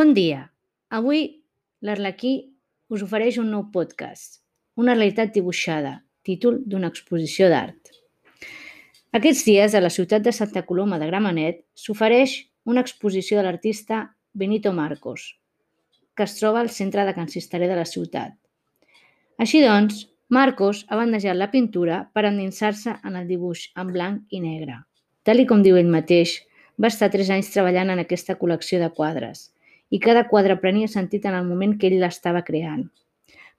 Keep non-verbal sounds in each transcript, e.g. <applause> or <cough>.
Bon dia! Avui l'Arlequí us ofereix un nou podcast, Una realitat dibuixada, títol d'una exposició d'art. Aquests dies, a la ciutat de Santa Coloma de Gramenet, s'ofereix una exposició de l'artista Benito Marcos, que es troba al centre de Can Cisteré de la ciutat. Així doncs, Marcos ha bandejat la pintura per endinsar-se en el dibuix en blanc i negre. Tal i com diu ell mateix, va estar tres anys treballant en aquesta col·lecció de quadres i cada quadre prenia sentit en el moment que ell l'estava creant.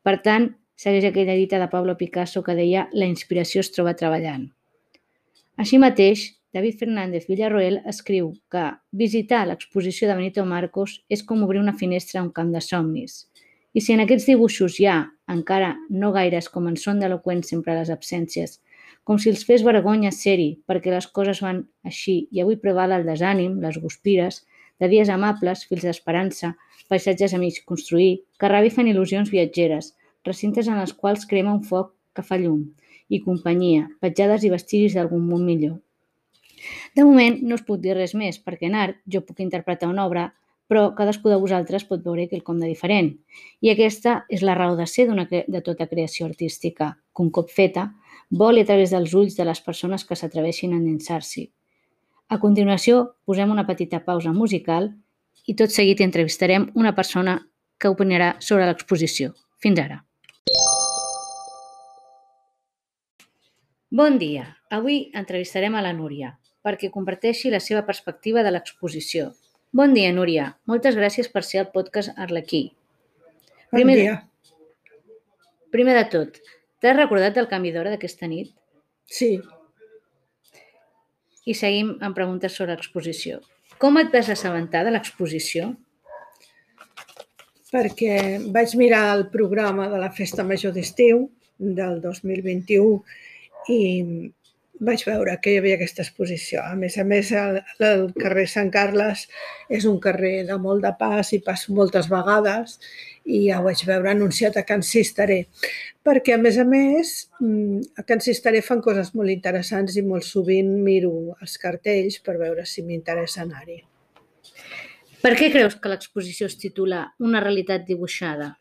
Per tant, segueix aquella dita de Pablo Picasso que deia «la inspiració es troba treballant». Així mateix, David Fernández Villarroel escriu que visitar l'exposició de Benito Marcos és com obrir una finestra a un camp de somnis. I si en aquests dibuixos hi ha, encara no gaires com en són d'eloqüents sempre les absències, com si els fes vergonya ser-hi perquè les coses van així i avui preval el desànim, les guspires, de dies amables, fils d'esperança, paisatges a mig construir, que revifen il·lusions viatgeres, recintes en els quals crema un foc que fa llum, i companyia, petjades i vestigis d'algun món millor. De moment no us puc dir res més, perquè en art jo puc interpretar una obra, però cadascú de vosaltres pot veure quelcom de diferent. I aquesta és la raó de ser de tota creació artística, que un cop feta, voli a través dels ulls de les persones que s'atreveixin a endinsar-s'hi. A continuació, posem una petita pausa musical i tot seguit entrevistarem una persona que opinarà sobre l'exposició. Fins ara. Bon dia. Avui entrevistarem a la Núria perquè comparteixi la seva perspectiva de l'exposició. Bon dia, Núria. Moltes gràcies per ser al podcast Arlequí. Bon Primer, dia. primer de tot, t'has recordat del canvi d'hora d'aquesta nit? Sí, I seguim amb preguntes sobre l'exposició. Com et vas assabentar de l'exposició? perquè vaig mirar el programa de la Festa Major d'Estiu del 2021 i vaig veure que hi havia aquesta exposició. A més a més, el, el carrer Sant Carles és un carrer de molt de pas i passo moltes vegades i ja ho vaig veure anunciat a Can Cisteré. Perquè, a més a més, mm, a Can Cisteré fan coses molt interessants i molt sovint miro els cartells per veure si m'interessa anar-hi. Per què creus que l'exposició es titula Una realitat dibuixada?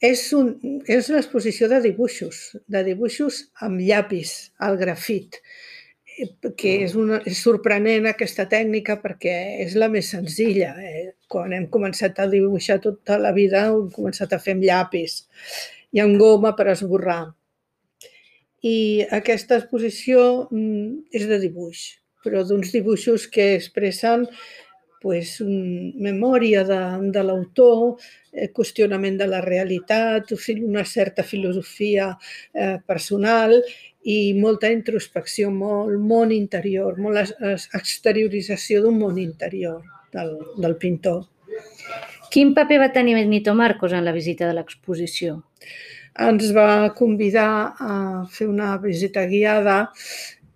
És, un, és una exposició de dibuixos, de dibuixos amb llapis, al grafit, que és, una, és sorprenent aquesta tècnica perquè és la més senzilla. Eh? Quan hem començat a dibuixar tota la vida hem començat a fer amb llapis i amb goma per esborrar. I aquesta exposició mm, és de dibuix, però d'uns dibuixos que expressen pues, un, memòria de, de l'autor, eh, qüestionament de la realitat, o sigui, una certa filosofia eh, personal i molta introspecció, molt món interior, molt exteriorització d'un món interior del, del pintor. Quin paper va tenir Benito Marcos en la visita de l'exposició? Ens va convidar a fer una visita guiada,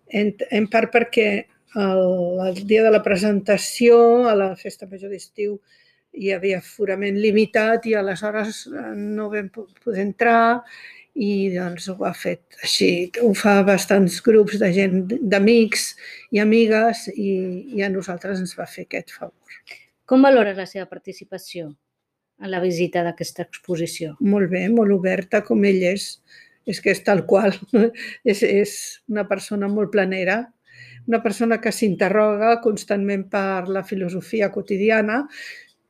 en, en part perquè el, el dia de la presentació a la Festa Major d'Estiu hi havia forament limitat i aleshores eh, no vam po- poder entrar i doncs ho ha fet així. Ho fa bastants grups de gent, d'amics i amigues i, i a nosaltres ens va fer aquest favor. Com valores la seva participació en la visita d'aquesta exposició? Molt bé, molt oberta com ell és. És que és tal qual. <laughs> És, és una persona molt planera, una persona que s'interroga constantment per la filosofia quotidiana,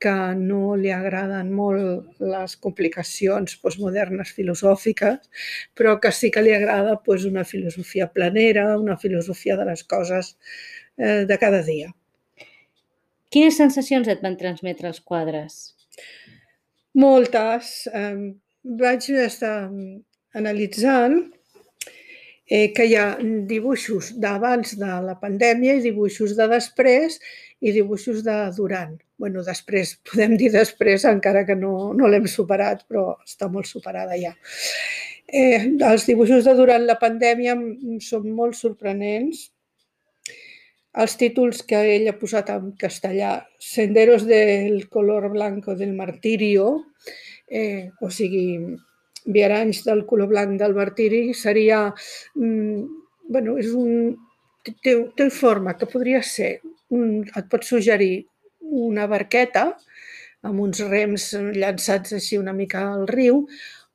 que no li agraden molt les complicacions postmodernes filosòfiques, però que sí que li agrada doncs, una filosofia planera, una filosofia de les coses eh, de cada dia. Quines sensacions et van transmetre els quadres? Moltes. Eh, vaig estar analitzant eh, que hi ha dibuixos d'abans de la pandèmia i dibuixos de després i dibuixos de durant. bueno, després, <laughs> podem dir després, encara que no, no l'hem superat, però està molt superada ja. Eh, els dibuixos de durant la pandèmia són molt sorprenents. Els títols que ell ha posat en castellà, Senderos del color blanco del martirio, eh, o sigui, viaranys del color blanc del martiri, seria, mm, bueno, és un, té, té forma que podria ser, un, et pot suggerir una barqueta amb uns rems llançats així una mica al riu,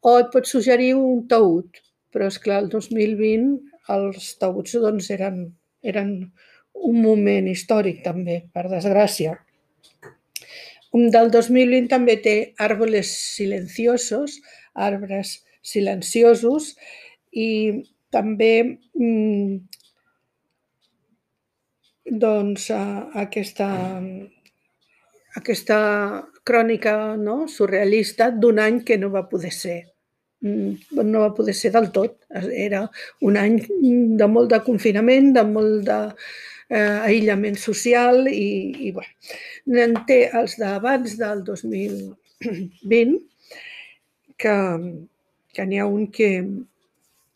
o et pot suggerir un taüt. Però, és clar el 2020 els taüts doncs, eren, eren un moment històric també, per desgràcia. Un del 2020 també té árboles silenciosos, arbres silenciosos, i també mm, doncs, aquesta, aquesta crònica no? surrealista d'un any que no va poder ser mm, no va poder ser del tot. Era un any de molt de confinament, de molt de eh, aïllament social i, i bueno, en té els d'abans del 2020 que, que n'hi ha un que,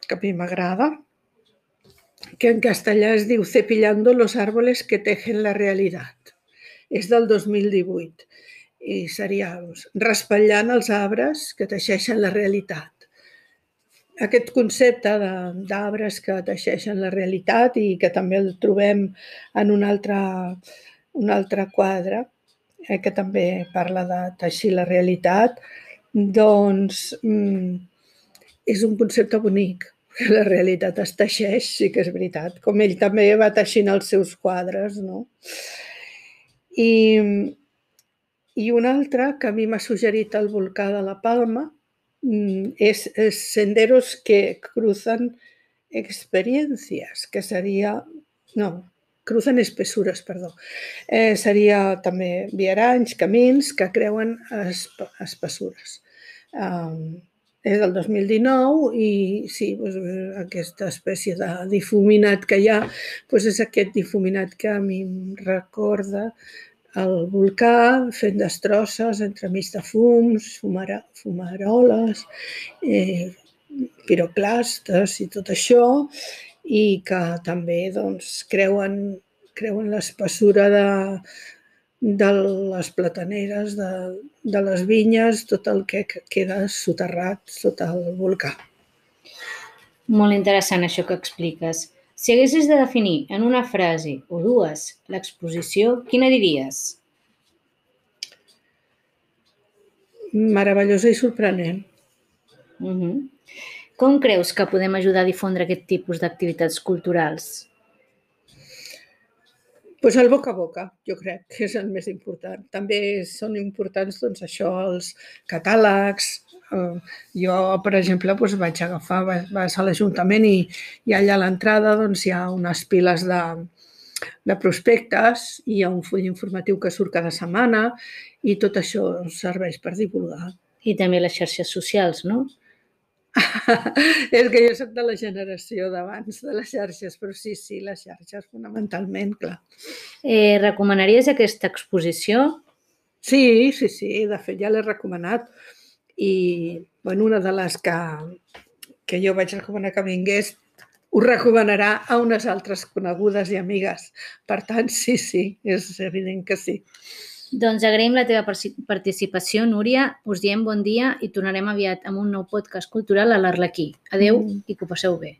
que a mi m'agrada, que en castellà es diu Cepillando los árboles que tejen la realitat. És del 2018 i seria doncs, raspallant els arbres que teixeixen la realitat. Aquest concepte d'arbres que teixeixen la realitat i que també el trobem en un altre, un altre quadre, eh, que també parla de teixir la realitat, doncs mm, és un concepte bonic. La realitat es teixeix, sí que és veritat, com ell també va teixint els seus quadres, no? I, i un altre que a mi m'ha suggerit el volcà de la Palma mm, és, és Senderos que cruzan experiencias, que seria... No, cruzan espessures, perdó. Eh, seria també viaranys, camins que creuen esp espessures. Um, és del 2019 i sí, doncs, aquesta espècie de difuminat que hi ha doncs és aquest difuminat que a mi em recorda el volcà fent destrosses entremig de fums, fumara, fumaroles, eh, piroclastes i tot això, i que també doncs, creuen, creuen l'espessura de, de les plataneres, de, de les vinyes, tot el que queda soterrat sota el volcà. Molt interessant això que expliques. Si haguessis de definir en una frase o dues l'exposició, quina diries? Meravellosa i sorprenent. Uh -huh. Com creus que podem ajudar a difondre aquest tipus d'activitats culturals? Pues el boca a boca, jo crec que és el més important. També són importants doncs, això, els catàlegs, Eh, jo, per exemple, doncs vaig agafar, vas a l'Ajuntament i, i allà a l'entrada doncs, hi ha unes piles de, de prospectes, i hi ha un full informatiu que surt cada setmana i tot això serveix per divulgar. I també les xarxes socials, no? <laughs> és que jo soc de la generació d'abans de les xarxes, però sí, sí, les xarxes fonamentalment, clar. Eh, recomanaries aquesta exposició? Sí, sí, sí, de fet ja l'he recomanat i bueno, una de les que, que jo vaig recomanar que vingués ho recomanarà a unes altres conegudes i amigues. Per tant, sí, sí, és evident que sí. Doncs agraïm la teva participació, Núria. Us diem bon dia i tornarem aviat amb un nou podcast cultural a l'Arlequí. Adeu mm. i que ho passeu bé.